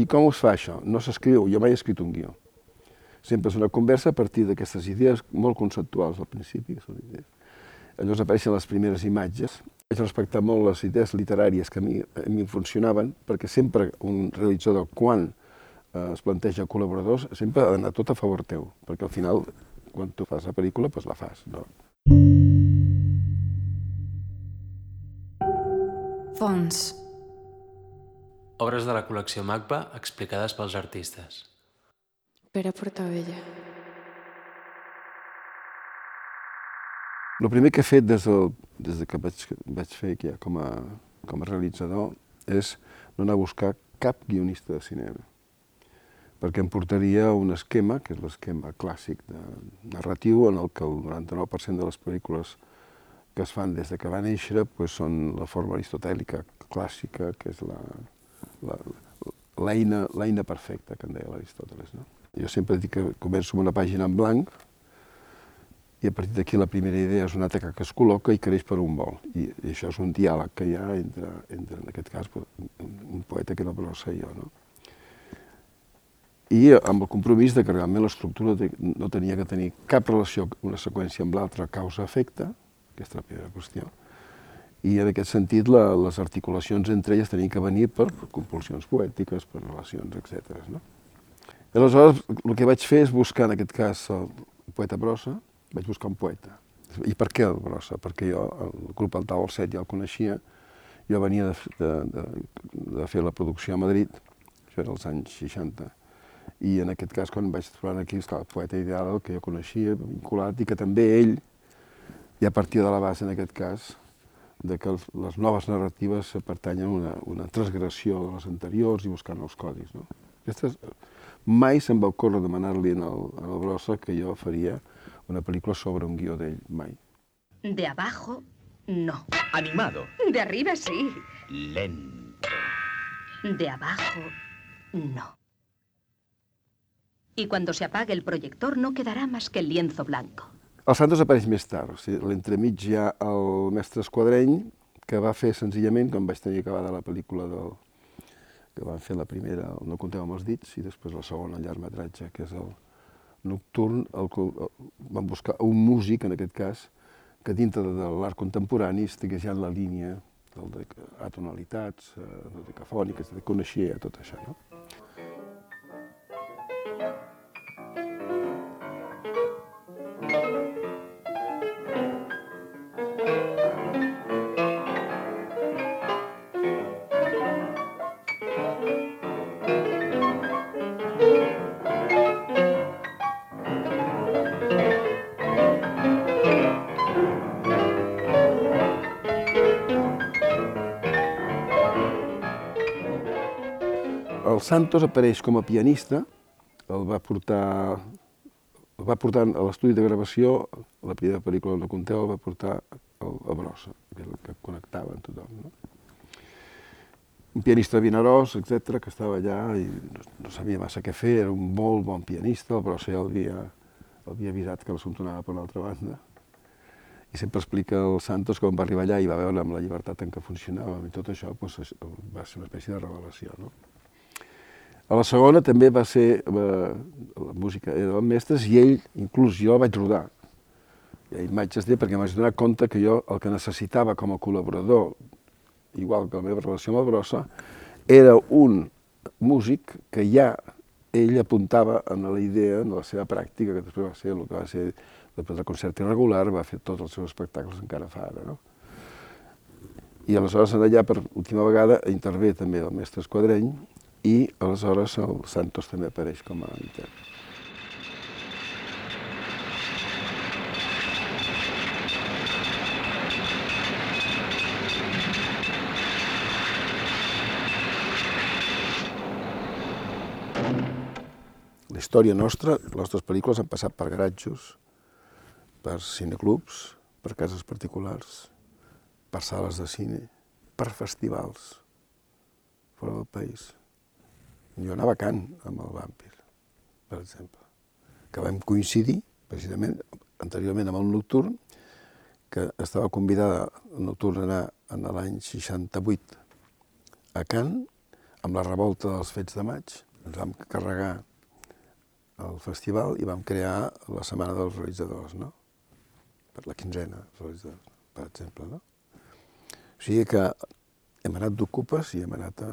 I com es fa això? No s'escriu, jo mai he escrit un guió. Sempre és una conversa a partir d'aquestes idees molt conceptuals al principi, són idees. Llavors apareixen les primeres imatges. Vaig respectar molt les idees literàries que a mi, a mi funcionaven, perquè sempre un realitzador, quan eh, es planteja col·laboradors, sempre ha d'anar tot a favor teu, perquè al final, quan tu fas la pel·lícula, doncs la fas. No? Fons. Obres de la col·lecció MACBA explicades pels artistes. Pere Portabella. El primer que he fet des, del, des de que vaig, vaig fer ja com a, com a realitzador és no anar a buscar cap guionista de cinema perquè em portaria un esquema, que és l'esquema clàssic de narratiu, en el que el 99% de les pel·lícules que es fan des de que va néixer pues, són la forma aristotèlica clàssica, que és la, la, perfecta, que en deia l'Aristòteles. No? Jo sempre dic que començo amb una pàgina en blanc i a partir d'aquí la primera idea és una teca que es col·loca i creix per un vol. I, i això és un diàleg que hi ha entre, entre en aquest cas, un poeta que era Brossa i jo. No? I amb el compromís de que realment l'estructura no tenia que tenir cap relació una seqüència amb l'altra causa-efecte, aquesta és la primera qüestió, i en aquest sentit la, les articulacions entre elles tenien que venir per compulsions poètiques, per relacions, etc. No? I aleshores el que vaig fer és buscar, en aquest cas, el poeta Brossa, vaig buscar un poeta. I per què el Brossa? Perquè jo, el grup El Tau al Set ja el coneixia, jo venia de, de, de, de fer la producció a Madrid, això era als anys 60, i en aquest cas, quan vaig trobar aquí, esclar, el poeta ideal el que jo coneixia, vinculat, i que també ell, ja partia de la base, en aquest cas, de que les noves narratives pertanyen a una, una transgressió de les anteriors i buscar nous codis. No? Aquestes, mai se'm va ocórrer demanar-li en, el, en el Brossa que jo faria una pel·lícula sobre un guió d'ell, mai. De abajo, no. Animado. De arriba, sí. Lento. De abajo, no. Y cuando se apague el proyector no quedará más que el lienzo blanco. El Santos apareix més tard, o sigui, l'entremig hi ha el mestre Esquadreny, que va fer senzillament, quan vaig tenir acabada la pel·lícula del, que van fer la primera, el No conteu amb els dits, i després la segona, el llargmetratge, que és el Nocturn, el, el, van buscar un músic, en aquest cas, que dintre de l'art contemporani estigués ja en la línia del de atonalitats, eh, de decafòniques, de coneixia tot això. No? El Santos apareix com a pianista, el va portar, el va portar a l'estudi de gravació, la primera pel·lícula No conteu, el va portar el, a Brossa, que el que connectava amb tothom. No? Un pianista vinarós, etc que estava allà i no, no sabia massa què fer, era un molt bon pianista, el Brossa ja l'havia havia avisat que l'assumpte anava per una altra banda. I sempre explica el Santos quan va arribar allà i va veure amb la llibertat en què funcionava i tot això, doncs, va ser una espècie de revelació. No? A la segona també va ser, eh, la música era del mestres i ell, inclús jo vaig rodar. I vaig dir perquè m'haig donat compte que jo el que necessitava com a col·laborador, igual que la meva relació amb el Brossa, era un músic que ja ell apuntava en la idea, en la seva pràctica, que després va ser el que va ser després del concert irregular, va fer tots els seus espectacles encara fa ara, no? I aleshores allà per última vegada intervé també el mestre Esquadreny i aleshores el Santos també apareix com a intèrpret. La història nostra, les nostres pel·lícules han passat per garatjos, per cineclubs, per cases particulars, per sales de cine, per festivals fora del país. Jo anava a Can amb el Vampir, per exemple, que vam coincidir, precisament, anteriorment amb el Nocturn, que estava convidada el Nocturn a anar en l'any 68 a Can, amb la revolta dels fets de maig, ens vam carregar el festival i vam crear la Setmana dels Realitzadors, no? Per la quinzena, realitzadors, per exemple, no? O sigui que hem anat d'ocupes i hem anat a...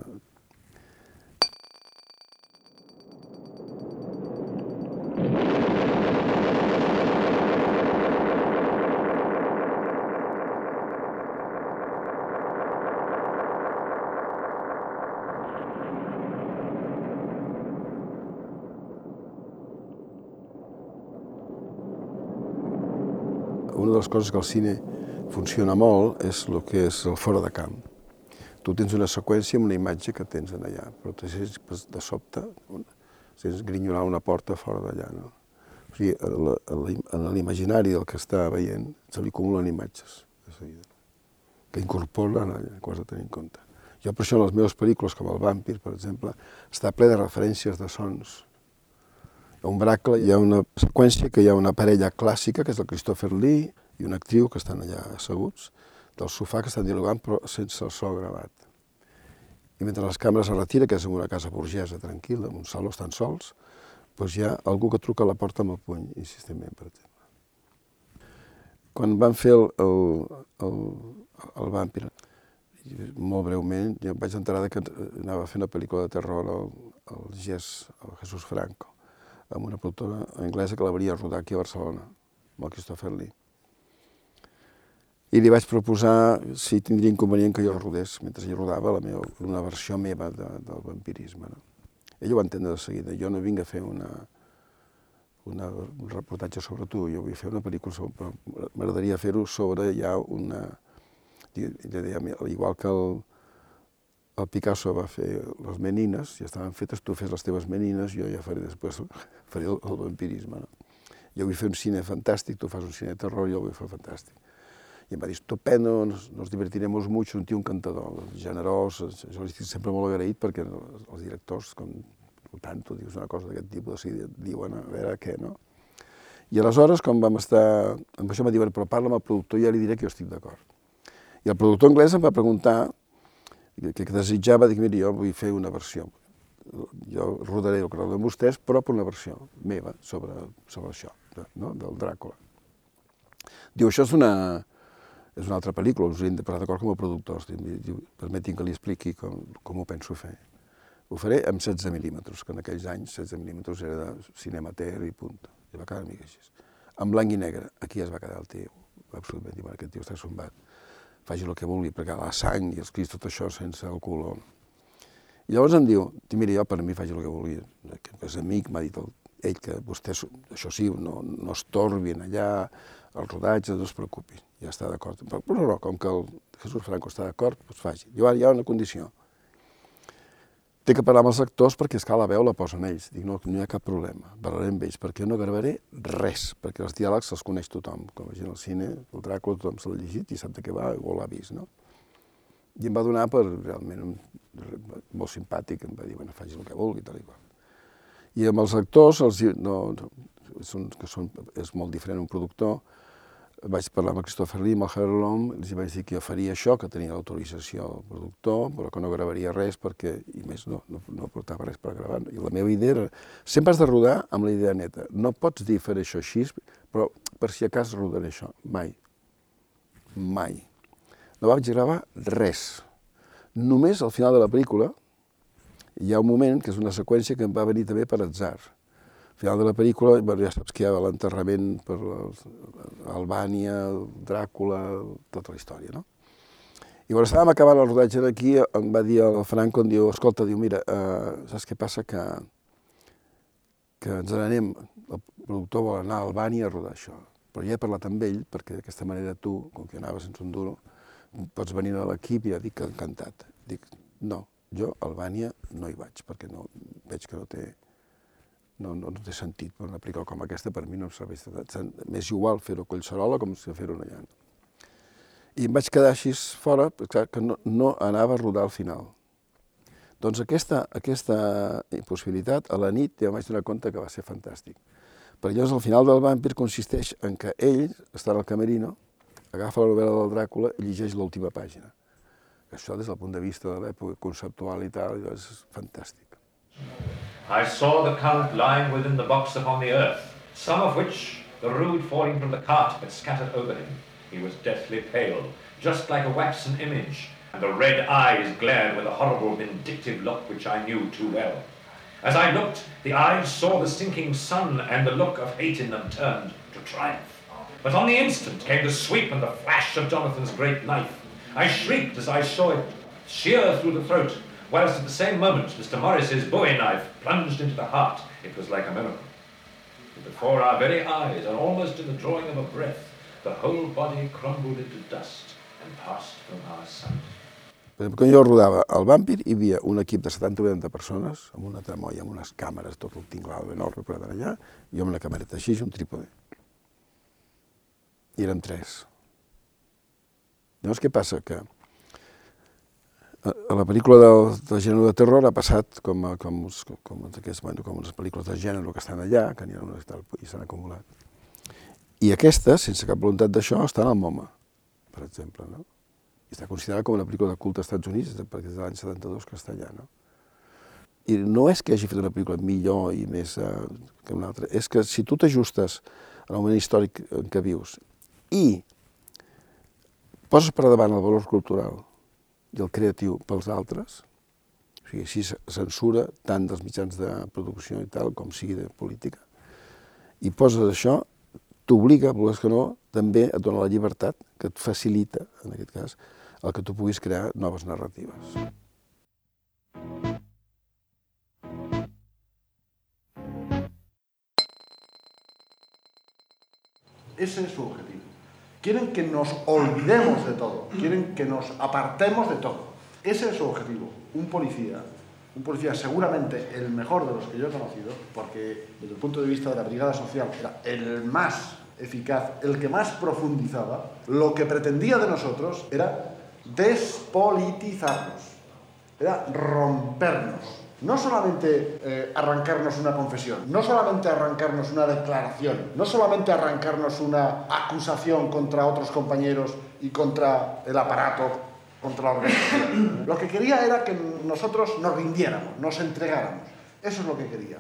Una de les coses que el cine funciona molt és el que és el fora de camp. Tu tens una seqüència amb una imatge que tens en allà, però te sents de sobte, sents grinyolar una porta fora d'allà. No? O sigui, en l'imaginari del que està veient se li acumulen imatges de seguida, que incorporen allà, que has de tenir en compte. Jo per això en les meves pel·lícules, com El Vampir, per exemple, està ple de referències de sons. A un bracle hi ha una seqüència que hi ha una parella clàssica, que és el Christopher Lee, i una actriu que estan allà asseguts, del sofà que estan dialogant però sense el so gravat. I mentre les càmeres es retira, que és en una casa burgesa tranquil·la, en un saló estan sols, doncs hi ha algú que truca a la porta amb el puny, insistentment, per exemple. Quan van fer el, el, el, el Vampir, molt breument, jo vaig enterar que anava a fer una pel·lícula de terror al, al GES, al Jesús Franco, amb una productora anglesa que l'hauria rodar aquí a Barcelona, amb el Christopher Lee. I li vaig proposar si tindria inconvenient que jo rodés, mentre ell rodava, la meva, una versió meva de, del vampirisme. No? Ell ho va entendre de seguida. Jo no vinc a fer una, una, un reportatge sobre tu, jo vull fer una pel·lícula sobre... però M'agradaria fer-ho sobre ja una... Igual que el, el Picasso va fer les menines, ja estaven fetes, tu fes les teves menines, jo ja faré després faré el, el vampirisme. No? Jo vull fer un cine fantàstic, tu fas un cine de terror, jo vull fer fantàstic. I em va dir, estupendo, nos, nos divertiremos mucho, un tio encantador, generós, jo estic sempre molt agraït perquè els directors, com tant tu dius una cosa d'aquest tipus, si diuen a veure què, no? I aleshores, com vam estar... Amb això em diuen, però parla amb el productor i ja li diré que jo estic d'acord. I el productor anglès em va preguntar que, que desitjava, dic, mira, jo vull fer una versió. Jo rodaré el que rodem vostès, però per una versió meva sobre, sobre això, no? del Dràcula. Diu, això és una, és una altra pel·lícula, us hem de posar d'acord com a productors. Permetin que li expliqui com, com ho penso fer. Ho faré amb 16 mil·límetres, que en aquells anys 16 mil·límetres era de cinemater i punt. I va quedar una mica així. En blanc i negre, aquí es va quedar el tio. Absolutament, diu, aquest tio està sombat. Faci el que vulgui, perquè la sang i els crits, tot això sense el color. I llavors em diu, mira, jo per mi faci el que vulgui. Que és amic, m'ha dit el, ell que vostès, això sí, no, no es torbin allà, el rodatge, no es preocupin, ja està d'acord. Però, però no, com que el Jesús Franco està d'acord, doncs faci. Diu, hi ha una condició. Té que parlar amb els actors perquè, esclar, la veu la posen ells. Dic, no, no hi ha cap problema, parlaré amb ells, perquè jo no gravaré res, perquè els diàlegs els coneix tothom. Com a gent al cine, el Dràcula tothom se l'ha llegit i sap de què va o l'ha vist, no? I em va donar per realment molt simpàtic, em va dir, bueno, faci el que vulgui, tal i qual. I amb els actors, els, no, són, que són, és molt diferent un productor, vaig parlar amb el Christopher Lee, amb el Herlom, els vaig dir que jo faria això, que tenia l'autorització del productor, però que no gravaria res perquè, i més, no, no, no portava res per gravar. I la meva idea era, sempre has de rodar amb la idea neta. No pots dir fer això així, però per si a cas rodaré això. Mai. Mai. No vaig gravar res. Només al final de la pel·lícula hi ha un moment, que és una seqüència que em va venir també per atzar final de la pel·lícula, bueno, ja saps que hi ha l'enterrament per Albània, Dràcula, tota la història, no? I quan estàvem acabant el rodatge d'aquí, em va dir el Franco, em diu, escolta, diu, mira, uh, saps què passa? Que, que ens n'anem, el productor vol anar a Albània a rodar això. Però ja he parlat amb ell, perquè d'aquesta manera tu, com que anaves sense un duro, pots venir a l'equip i ja dic que encantat. Dic, no, jo a Albània no hi vaig, perquè no, veig que no té, no, no, no té sentit per una pel·lícula com aquesta, per mi no em serveix de M'és igual fer-ho a Collserola com fer-ho allà. I em vaig quedar així fora, clar, que no, no anava a rodar al final. Doncs aquesta, aquesta possibilitat, a la nit ja em vaig donar compte que va ser fantàstic. Perquè llavors el final del Vampir consisteix en que ell està al camerino, agafa la novel·la del Dràcula i llegeix l'última pàgina. Això des del punt de vista de l'època conceptual i tal, és fantàstic. I saw the Count lying within the box upon the earth, some of which the rood falling from the cart had scattered over him. He was deathly pale, just like a waxen image, and the red eyes glared with a horrible vindictive look which I knew too well. As I looked, the eyes saw the sinking sun, and the look of hate in them turned to triumph. But on the instant came the sweep and the flash of Jonathan's great knife. I shrieked as I saw it shear through the throat, whilst at the same moment Mr. Morris's bowie knife plunged into the heart. It was like a miracle. But before our very eyes, and almost in the drawing of a breath, the whole body crumbled into dust and passed from our sight. Quan jo rodava el Vampir, hi havia un equip de 70 o 80 persones, amb una tremolla, amb unes càmeres, tot el tinglado enorme per allà, i amb una camereta així, un trípode. I érem tres. Llavors, què passa? Que a la pel·lícula de, de gènere de terror ha passat com, com, com, com, aquests, bueno, com les pel·lícules de gènere que estan allà, que n'hi ha unes tal, i s'han acumulat. I aquesta, sense cap voluntat d'això, està en el MoMA, per exemple. No? I està considerada com una pel·lícula de culte als Estats Units, perquè és de l'any 72 que està allà. No? I no és que hagi fet una pel·lícula millor i més eh, que una altra, és que si tu t'ajustes al moment històric en què vius i poses per davant el valor cultural i el creatiu pels altres, o sigui, així censura tant dels mitjans de producció i tal, com sigui de política, i poses això, t'obliga, volgués que no, també et dona la llibertat que et facilita, en aquest cas, el que tu puguis crear noves narratives. Ese es su objetivo. Quieren que nos olvidemos de todo, quieren que nos apartemos de todo. Ese es su objetivo. Un policía, un policía seguramente el mejor de los que yo he conocido, porque desde el punto de vista de la brigada social era el más eficaz, el que más profundizaba, lo que pretendía de nosotros era despolitizarnos, era rompernos, no solamente eh, arrancarnos una confesión, no solamente arrancarnos una declaración, no solamente arrancarnos una acusación contra otros compañeros y contra el aparato, contra la organización. Lo que quería era que nosotros nos rindiéramos, nos entregáramos. Eso es lo que quería.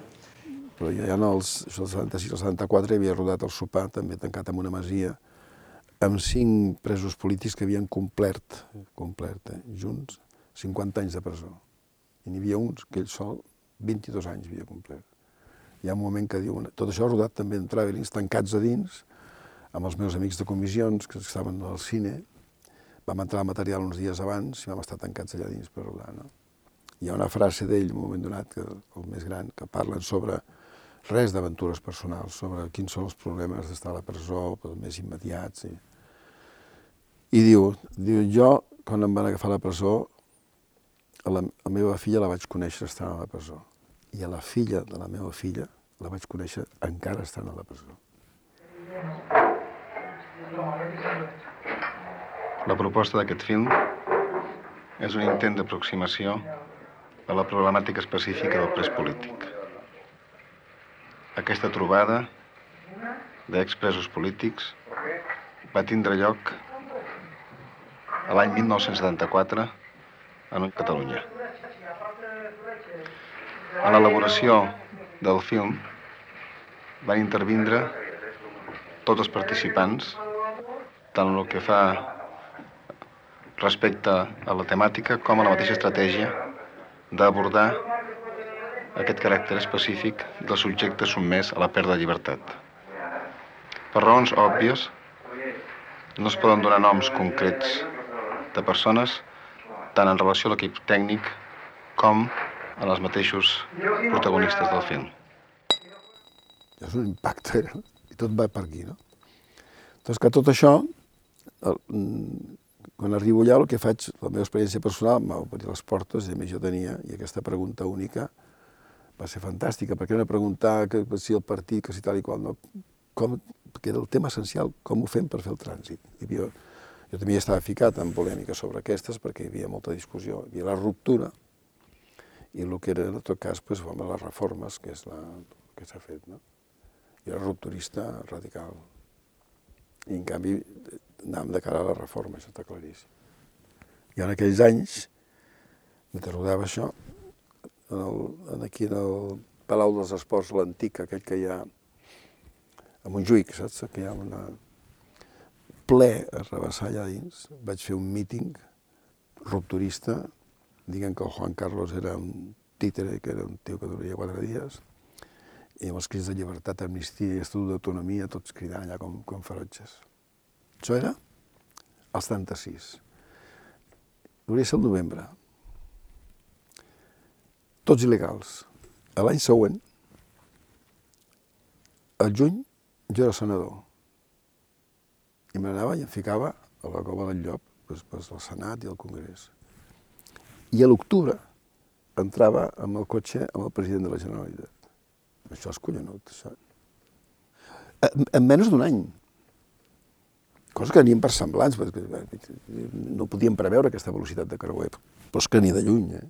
Però ja en els, del 76 al 74 hi havia rodat el sopar, també tancat amb una masia, amb cinc presos polítics que havien complert, complert eh, junts, 50 anys de presó n'hi havia uns que ell sol 22 anys havia complert. Hi ha un moment que diu, tot això rodat també en travelings, tancats a dins, amb els meus amics de comissions que estaven al cine, vam entrar al material uns dies abans i vam estar tancats allà dins per rodar. No? Hi ha una frase d'ell, un moment donat, que, el més gran, que parlen sobre res d'aventures personals, sobre quins són els problemes d'estar a la presó, els més immediats. I, i diu, diu, jo, quan em van agafar a la presó, a la, la meva filla la vaig conèixer estant a la presó. I a la filla de la meva filla la vaig conèixer encara estant a la presó. La proposta d'aquest film és un intent d'aproximació a la problemàtica específica del pres polític. Aquesta trobada d'expresos polítics va tindre lloc a l'any 1974 en Catalunya. A l'elaboració del film van intervindre tots els participants, tant el que fa respecte a la temàtica com a la mateixa estratègia d'abordar aquest caràcter específic del subjecte sotmès a la pèrdua de llibertat. Per raons òbvies, no es poden donar noms concrets de persones tant en relació a l'equip tècnic com a els mateixos protagonistes del film. És un impacte, no? i tot va per aquí, no? Doncs que tot això, el, quan arribo allà, el que faig, la meva experiència personal, m'ha obrir les portes, i a més jo tenia, i aquesta pregunta única va ser fantàstica, perquè era preguntar que si el partit, que si tal i qual, no? Com, perquè era el tema essencial, com ho fem per fer el trànsit. Hi havia jo també estava ficat en polèmica sobre aquestes perquè hi havia molta discussió. Hi havia la ruptura i el que era, en tot cas, doncs, bueno, les reformes, que és la que s'ha fet. No? I era rupturista radical. I, en canvi, anàvem de cara a la reforma, això està claríssim. I en aquells anys, mentre rodava això, en el, en aquí en el Palau dels Esports, l'antic, aquell que hi ha a Montjuïc, saps? Que hi ha una ple a rebassar allà dins. Vaig fer un míting rupturista, dient que el Juan Carlos era un títere, que era un tio que duraria quatre dies, i amb els crits de llibertat, amnistia i estatut d'autonomia, tots cridant allà com, com ferotges. Això era el 76. Hauria ser el novembre. Tots il·legals. L'any següent, al juny, jo era senador. I me n'anava i em ficava a la cova del llop, pues, pues, Senat i al Congrés. I a l'octubre entrava amb el cotxe amb el president de la Generalitat. Això és collonut, això. En, en menys d'un any. Cosa que anien per semblants, perquè no podíem preveure aquesta velocitat de creuer, però és que ni de lluny. Eh?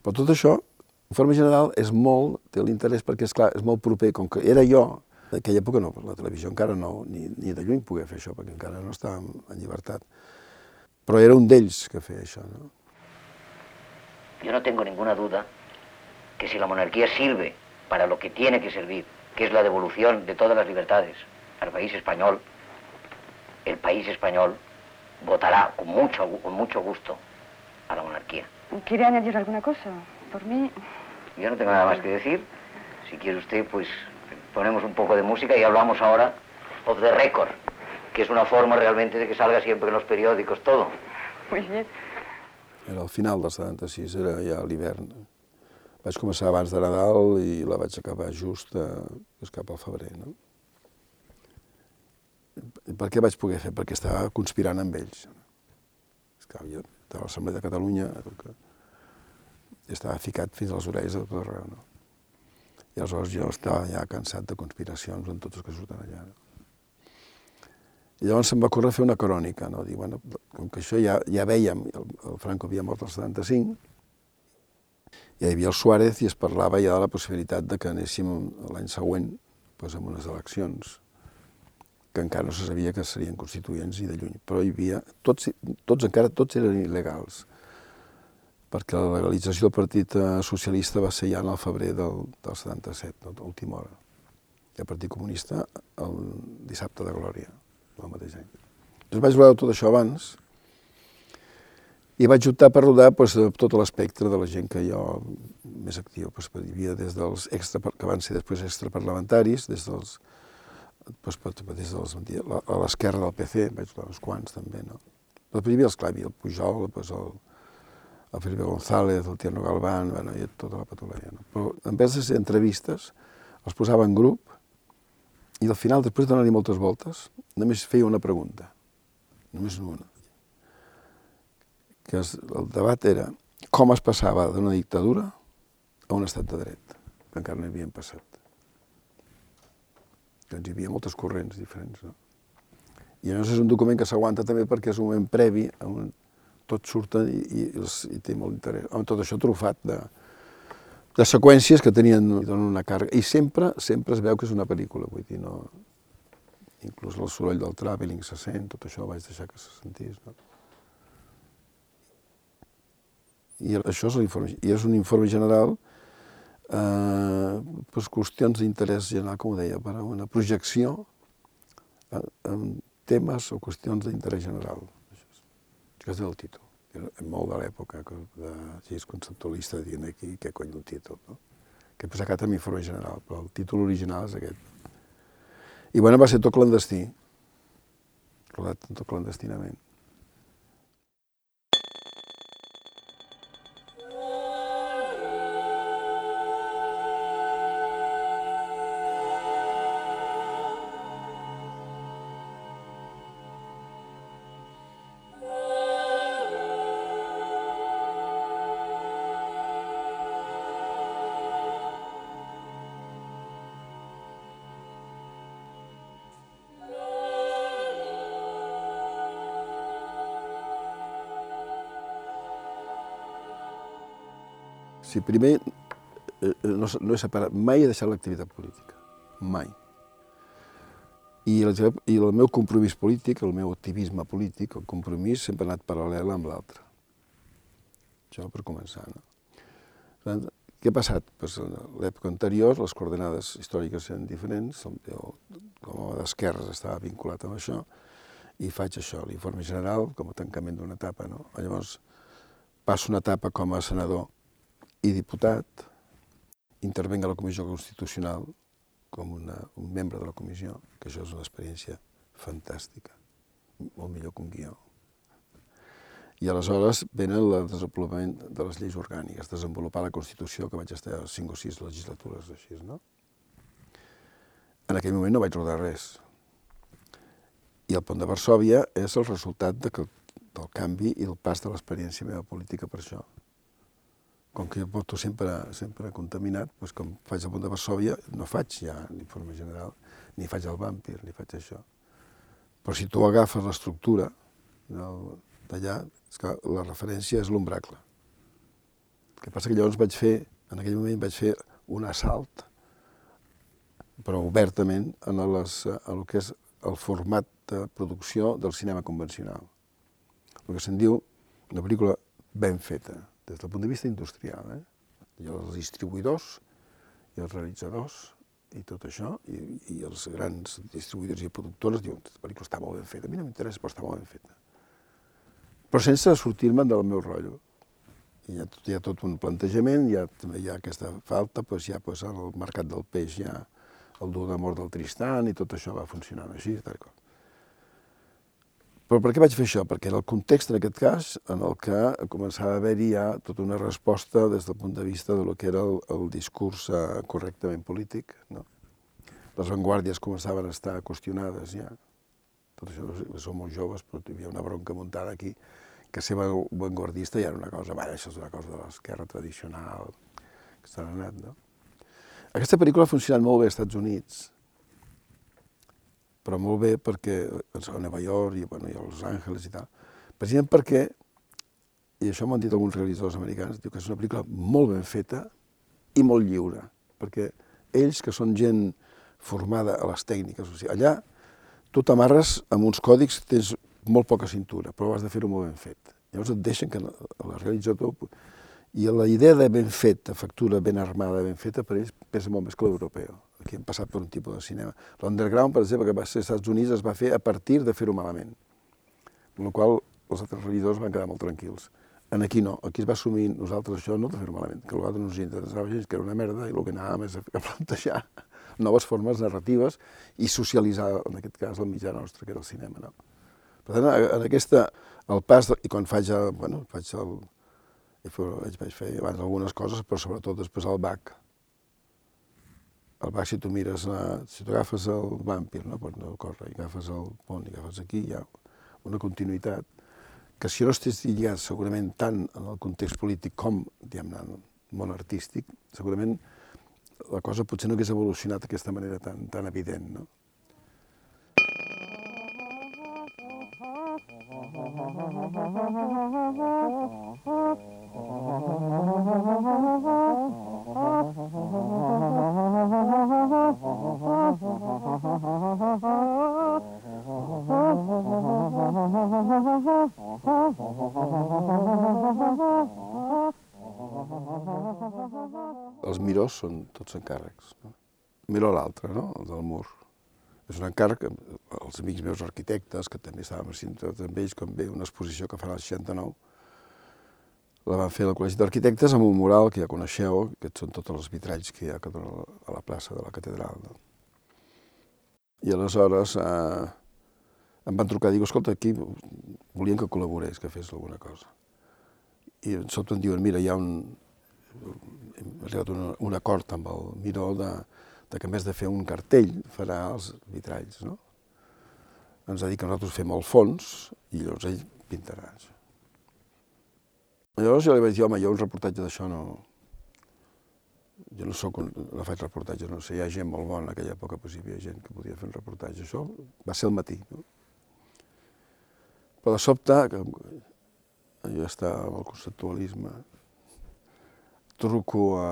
Però tot això, en forma general, és molt, té l'interès perquè, és clar, és molt proper, com que era jo, en aquella època no, la televisió encara no, ni, ni de lluny pogué fer això, perquè encara no estàvem en llibertat. Però era un d'ells que feia això, no? Yo no tengo ninguna duda que si la monarquía sirve para lo que tiene que servir, que es la devolución de todas las libertades al país español, el país español votará con mucho, con mucho gusto a la monarquía. ¿Quiere añadir alguna cosa? Por mí... Yo no tengo nada más que decir. Si quiere usted, pues ponemos un poco de música y hablamos ahora of the record, que es una forma realmente de que salga siempre en los periódicos todo. Muy bien. Era al final del 76, era ja l'hivern. Vaig començar abans de Nadal i la vaig acabar just a, just cap al febrer, no? Per què vaig poder fer? Perquè estava conspirant amb ells. Esclar, jo estava a l'Assemblea de Catalunya, que estava ficat fins a les orelles de tot arreu, no? I aleshores jo estava ja cansat de conspiracions en tots els que surten allà. No? I llavors se'm va córrer fer una crònica, no? Dir, bueno, com que això ja, ja veiem, el, el Franco havia mort el 75, ja hi havia el Suárez i es parlava ja de la possibilitat de que anéssim l'any següent pues, amb unes eleccions que encara no se sabia que serien constituents i de lluny, però hi havia, tots, tots encara tots eren il·legals, perquè la legalització del Partit Socialista va ser ja en el febrer del, del 77, no, l'última hora. I el Partit Comunista el dissabte de Glòria, el mateix any. Doncs vaig veure tot això abans i vaig optar per rodar doncs, tot l'espectre de la gent que jo més actiu. Doncs, hi havia des dels extra, que van ser després extraparlamentaris, des dels doncs, des dels, a l'esquerra del PC, vaig veure uns quants també, no? Però hi havia els clavi, el Pujol, doncs, el, el Felipe González, el Tierno Galván, bueno, i tota la patologia. No? Però en vez de ser entrevistes, els posava en grup i al final, després de donar-hi moltes voltes, només feia una pregunta, només una. Que es, el debat era com es passava d'una dictadura a un estat de dret, que encara no havien passat. Doncs hi havia moltes corrents diferents. No? I llavors és un document que s'aguanta també perquè és un moment previ, on tot surt i, i, i té molt interès. Amb tot això trufat de, de seqüències que tenien donen una càrrega. I sempre, sempre es veu que és una pel·lícula, vull dir, no... Inclús el soroll del traveling se sent, tot això vaig deixar que se sentís, no? I això és l'informe, i és un informe general eh, per qüestions d'interès general, com ho deia, per a una projecció eh, temes o qüestions d'interès general. Això és el títol. És molt de l'època, de, si és conceptualista, dient aquí què cony un títol, no? que he posat amb informe general, però el títol original és aquest. I bueno, va ser tot clandestí, rodat tot clandestinament. Si primer no, no he separat, mai he deixat l'activitat política, mai. I el, I el meu compromís polític, el meu activisme polític, el compromís sempre ha anat paral·lel amb l'altre. Això per començar. No? Què ha passat? Pues, en l'època anterior les coordenades històriques eren diferents, jo com a d'esquerres estava vinculat amb això, i faig això, l'informe general, com a tancament d'una etapa. No? Llavors, passo una etapa com a senador i diputat, intervenc a la Comissió Constitucional com una, un membre de la comissió, que això és una experiència fantàstica, molt millor que un guió. I aleshores venen el desenvolupament de les lleis orgàniques, desenvolupar la Constitució, que vaig estar cinc o sis legislatures així, no? En aquell moment no vaig rodar res. I el pont de Varsovia és el resultat de que, del canvi i el pas de l'experiència meva política per això. Com que jo porto sempre, sempre contaminat, doncs com faig el pont de Varsovia, no faig ja l'informe general, ni faig el vampir, ni faig això. Però si tu agafes l'estructura d'allà, és que la referència és l'ombracle. El que passa que llavors vaig fer, en aquell moment vaig fer un assalt, però obertament, en les, a el que és el format de producció del cinema convencional. El que se'n diu una pel·lícula ben feta, des del punt de vista industrial. Eh? I els distribuïdors i els realitzadors i tot això, i, i els grans distribuïdors i productors diuen que la pel·lícula està molt ben feta. A mi no m'interessa, però està molt ben feta però sense sortir-me del meu rotllo. I hi ha, hi ha tot un plantejament, hi ha, hi ha aquesta falta, doncs hi ha doncs, el mercat del peix, hi ha el dur d'amor del Tristan, i tot això va funcionant així, tal com. Però per què vaig fer això? Perquè era el context, en aquest cas, en el que començava a haver-hi ja tota una resposta des del punt de vista de lo que era el, el discurs eh, correctament polític. No? Les vanguardies començaven a estar qüestionades ja. Tot això, som molt joves, però hi havia una bronca muntada aquí que ser vanguardista ja era una cosa, bueno, això és una cosa de l'esquerra tradicional, que s'ha anat, no? Aquesta pel·lícula ha funcionat molt bé als Estats Units, però molt bé perquè a Nova York i, bueno, i a Los Angeles i tal. Precisament perquè, i això m'ho han dit alguns realitzadors americans, diu que és una pel·lícula molt ben feta i molt lliure, perquè ells, que són gent formada a les tècniques, o sigui, allà tu t'amarres amb uns còdics, tens molt poca cintura, però has de fer-ho molt ben fet. Llavors et deixen que el realitzador... I la idea de ben fet, de factura ben armada, ben feta, per ells pesa molt més que l'europeu. Aquí hem passat per un tipus de cinema. L'Underground, per exemple, que va ser als Estats Units, es va fer a partir de fer-ho malament. Amb la qual els altres realitzadors van quedar molt tranquils. En aquí no, aquí es va assumir nosaltres això no de fer-ho malament, que a vegades no ens interessava gens, que era una merda, i el que anàvem és a plantejar noves formes narratives i socialitzar, en aquest cas, el mitjà nostre, que era el cinema. No? Per tant, en aquesta, el pas, de, i quan faig, el, bueno, faig el, vaig fer abans algunes coses, però sobretot després el BAC. El BAC, si tu mires, si tu agafes el Vampir, no, per no córrer, i agafes el pont, i agafes aquí, hi ha una continuïtat que si no estigués lligat segurament tant en el context polític com, diguem-ne, en el món artístic, segurament la cosa potser no hagués evolucionat d'aquesta manera tan, tan evident, no? Els mirós són tots encàrrecs. No? Miro l'altre, no? el del mur. És un encàrrec, els amics meus arquitectes, que també estàvem assistent amb ells, quan ve una exposició que fan al 69, la van fer al Col·legi d'Arquitectes amb un mural que ja coneixeu, que són tots els vitralls que hi ha a la plaça de la catedral. No? I aleshores eh, em van trucar i diuen, escolta, aquí volien que col·laborés, que fes alguna cosa. I sobte em diuen, mira, hi ha un, hem arribat un, un acord amb el Miró de, de que a més de fer un cartell farà els vitralls, no? Ens ha dit que nosaltres fem el fons i llavors ell pintarà això. Llavors jo li vaig dir, home, jo un reportatge d'això no... Jo no soc un... no faig reportatges, no sé, hi ha gent molt bona en aquella època, pues hi havia gent que podia fer un reportatge. Això va ser al matí, no? Però de sobte, que jo estava amb el conceptualisme, truco a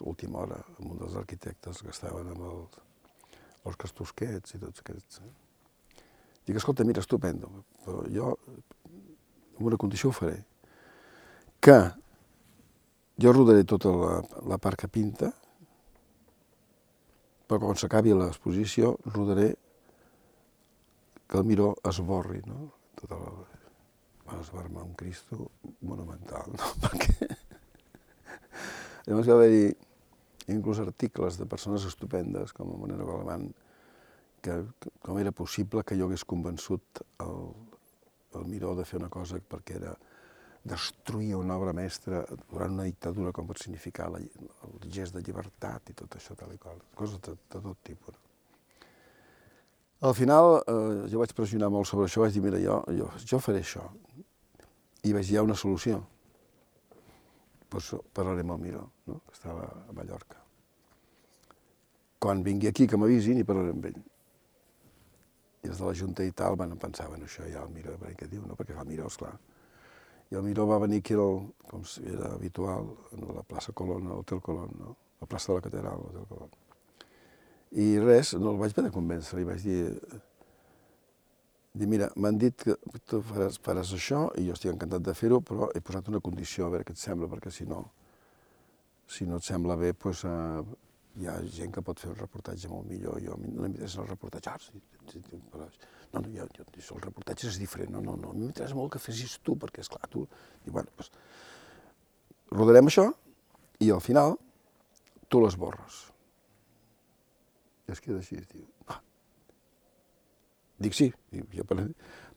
l'última hora amb un dels arquitectes que estaven amb el, Òscar Tusquets i tots aquests. Eh? Dic, escolta, mira, estupendo, però jo amb una condició ho faré, que jo rodaré tota la, la part que pinta, però quan s'acabi l'exposició rodaré que el miró esborri, no? Tota la... Va esbarmar un Cristo monumental, no? Perquè... Llavors va haver-hi inclús articles de persones estupendes, com el Monero Galván, que com era possible que jo hagués convençut el, el Miró de fer una cosa perquè era destruir una obra mestra durant una dictadura com pot significar la, el gest de llibertat i tot això tal i qual, coses de, de tot tipus. Al final eh, jo vaig pressionar molt sobre això, vaig dir, mira, jo, jo, jo faré això. I vaig dir, hi ha una solució. Pues parlaré amb el Miró, no? que estava a Mallorca. Quan vingui aquí, que m'avisin i parlaré amb ell. I des de la Junta i tal bueno, això ja el Miró, què diu, no? perquè el Miró, esclar. I el Miró va venir aquí, el, com era habitual, a la plaça Colón, a l'Hotel Colón, no? la plaça de la Catedral, l'Hotel Colón. I res, no el vaig de convèncer, li vaig dir, dir mira, m'han dit que tu faràs, faràs això i jo estic encantat de fer-ho, però he posat una condició, a veure què et sembla, perquè si no, si no et sembla bé, doncs, eh, hi ha gent que pot fer un reportatge molt millor. Jo, no m'interessa el reportatge, ah, sí, sí, però, no, no, jo, jo, el reportatge és diferent, no, no, no, a mi m'interessa molt que fessis tu, perquè, és clar tu, i bueno, doncs, rodarem això i al final tu les borres. I es queda així, diu, ah. Dic sí, jo,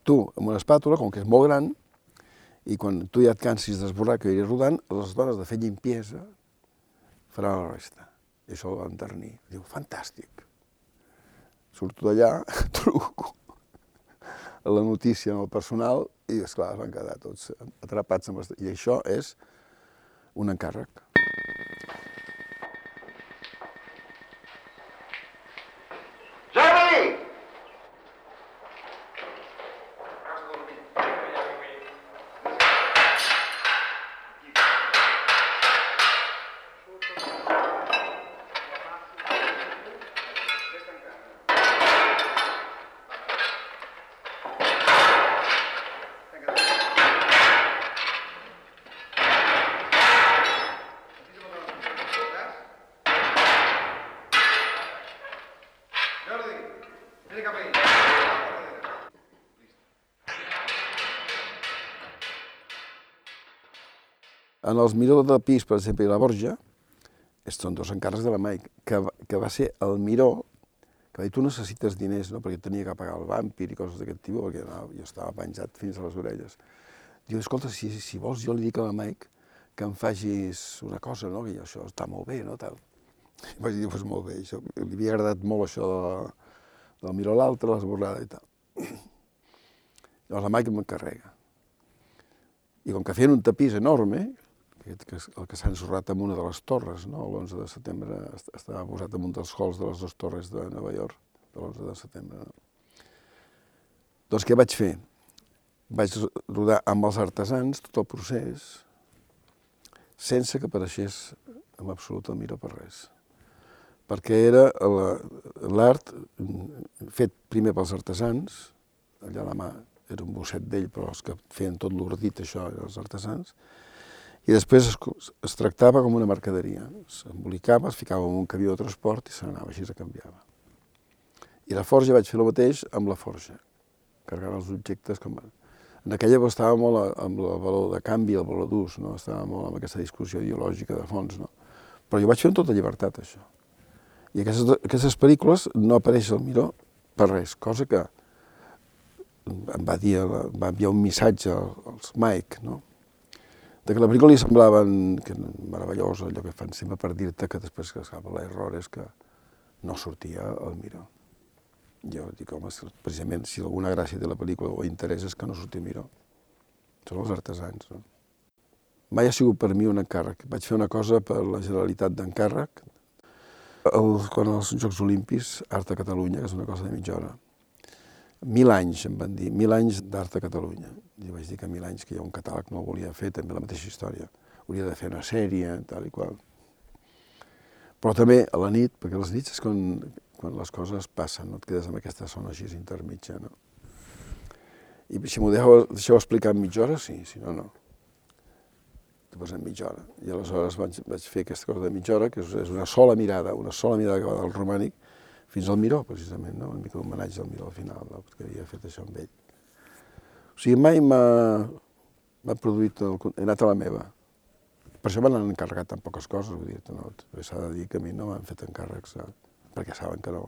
tu amb una espàtula, com que és molt gran, i quan tu ja et cansis d'esborrar que iré rodant, les dones de fer llimpiesa faran la resta. I això el va enternir. Diu, fantàstic. Surto d'allà, truco a la notícia amb el personal i, esclar, es van quedar tots atrapats amb... I això és un encàrrec. En els Miró de Pis, per exemple, i la Borja, són dos encàrrecs de la Mike, que, que va ser el Miró, que va dir, tu necessites diners, no?, perquè tenia que pagar el vampir i coses d'aquest tipus, perquè no, jo estava penjat fins a les orelles. Diu, escolta, si, si vols, jo li dic a la Mike que em facis una cosa, no?, que això està molt bé, no?, tal. I vaig dir, doncs molt bé, això, li havia agradat molt això de, del Miró a l'altre, l'esborrada i tal. Llavors la Mike m'encarrega. I com que feien un tapís enorme, aquest que, el que s'ha ensorrat amb una de les torres, no? l'11 de setembre estava posat en un dels halls de les dues torres de Nova York, de l'11 de setembre. No? Doncs què vaig fer? Vaig rodar amb els artesans tot el procés, sense que apareixés en absolut el Miró per res. Perquè era l'art fet primer pels artesans, allà la mà era un bosset d'ell, però els que feien tot l'ordit, això, els artesans, i després es, es tractava com una mercaderia. S'embolicava, es ficava en un camió de transport i se n'anava, així se canviava. I la forja vaig fer el mateix amb la forja, carregant els objectes com... En aquella època estava molt amb el valor de canvi, el valor d'ús, no? estava molt amb aquesta discussió ideològica de fons. No? Però jo vaig fer amb tota llibertat, això. I aquestes, aquestes pel·lícules no apareix el Miró per res, cosa que em va dir, va enviar un missatge als Mike, no? De que la pel·lícula li semblaven que meravellosa, allò que fan sempre per dir-te que després que escapa l'error és que no sortia el Miró. Jo dic, home, precisament si alguna gràcia té la pel·lícula o interès és que no surti Miró. Són els artesans, no? Mai ha sigut per mi un encàrrec. Vaig fer una cosa per la Generalitat d'encàrrec, el, quan els Jocs Olimpis, Art a Catalunya, que és una cosa de mitja hora. Mil anys, em van dir, mil anys d'art a Catalunya. I vaig dir que mil anys que hi ha un catàleg no volia fer, també la mateixa història. Hauria de fer una sèrie, tal i qual. Però també a la nit, perquè a les nits és quan, quan les coses passen, no et quedes amb aquesta zona així intermitja, no? I si m'ho deixeu, deixeu explicar en mitja hora, sí, si no, no. Després en mitja hora. I aleshores vaig, vaig fer aquesta cosa de mitja hora, que és, és una sola mirada, una sola mirada que va del romànic fins al Miró, precisament, no? una mica d'homenatge al Miró al final, no? perquè havia fet això amb ell. O sigui, mai m'ha produït... El, he anat a la meva. Per això m'han encarregat tan poques coses, vull dir, no, s'ha de dir que a mi no m'han fet encàrrecs, eh, perquè saben que no,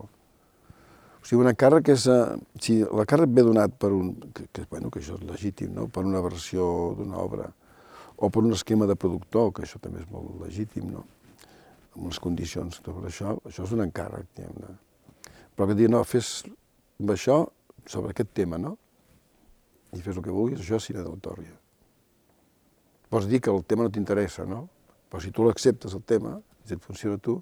o sigui, un encàrrec és... Eh, si l'encàrrec ve donat per un... Que, que, bueno, que això és legítim, no? Per una versió d'una obra, o per un esquema de productor, que això també és molt legítim, no? Amb unes condicions, tot això, això és un encàrrec, diguem-ne. Però que dir, no, fes amb això sobre aquest tema, no? I fes el que vulguis, això és cine d'autor, ja. Pots dir que el tema no t'interessa, no? Però si tu l'acceptes, el tema, si et funciona a tu,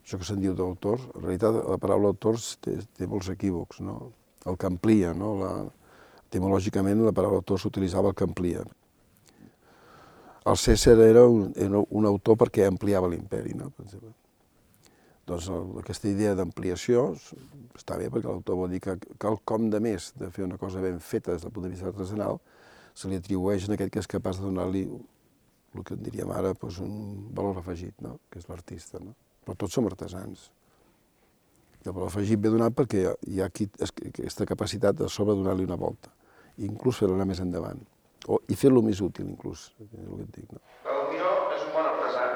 això que se'n diu d'autor, en realitat la paraula autors té, té molts equívocs, no? El que amplia, no? La, etimològicament la paraula autor s'utilitzava el que amplia. El César era un, era un autor perquè ampliava l'imperi, no? Per exemple. Doncs el, aquesta idea d'ampliació està bé perquè l'autor vol dir que com de més de fer una cosa ben feta des del punt de vista artesanal se li atribueix en aquest que és capaç de donar-li el que en diríem ara doncs, un valor afegit, no? que és l'artista. No? Però tots som artesans. I el valor afegit ve donat perquè hi ha aquí aquesta capacitat de sobre donar-li una volta, inclús fer-lo anar més endavant, o, i fer-lo més útil, inclús, és el que et dic. No? El Miró és un bon artesà.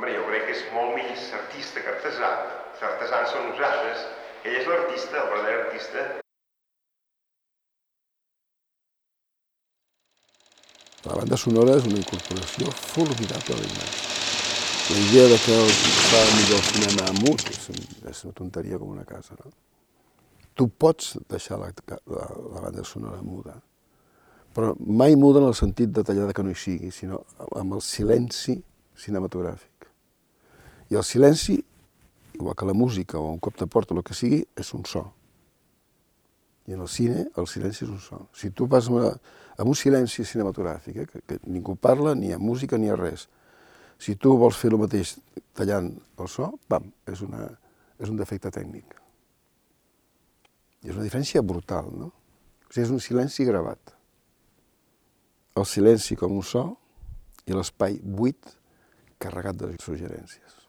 Hombre, jo crec que és molt més artista que artesà. Els artesans són nosaltres. Ell és l'artista, el verdader artista. La banda sonora és una incorporació formidable a l'imatge. La idea de que fa millor el cinema mut és, és una tonteria com una casa. No? Tu pots deixar la, la, la banda sonora muda, però mai muda en el sentit detallada que no hi sigui, sinó amb el silenci cinematogràfic. I el silenci, igual que la música o un cop de porta o el que sigui, és un so. I en el cine el silenci és un so. Si tu vas amb, una, amb un silenci cinematogràfic, eh, que, que ningú parla, ni a música ni a res, si tu vols fer el mateix tallant el so, pam, és, una, és un defecte tècnic. I és una diferència brutal, no? O sigui, és un silenci gravat. El silenci com un so i l'espai buit carregat de suggerències.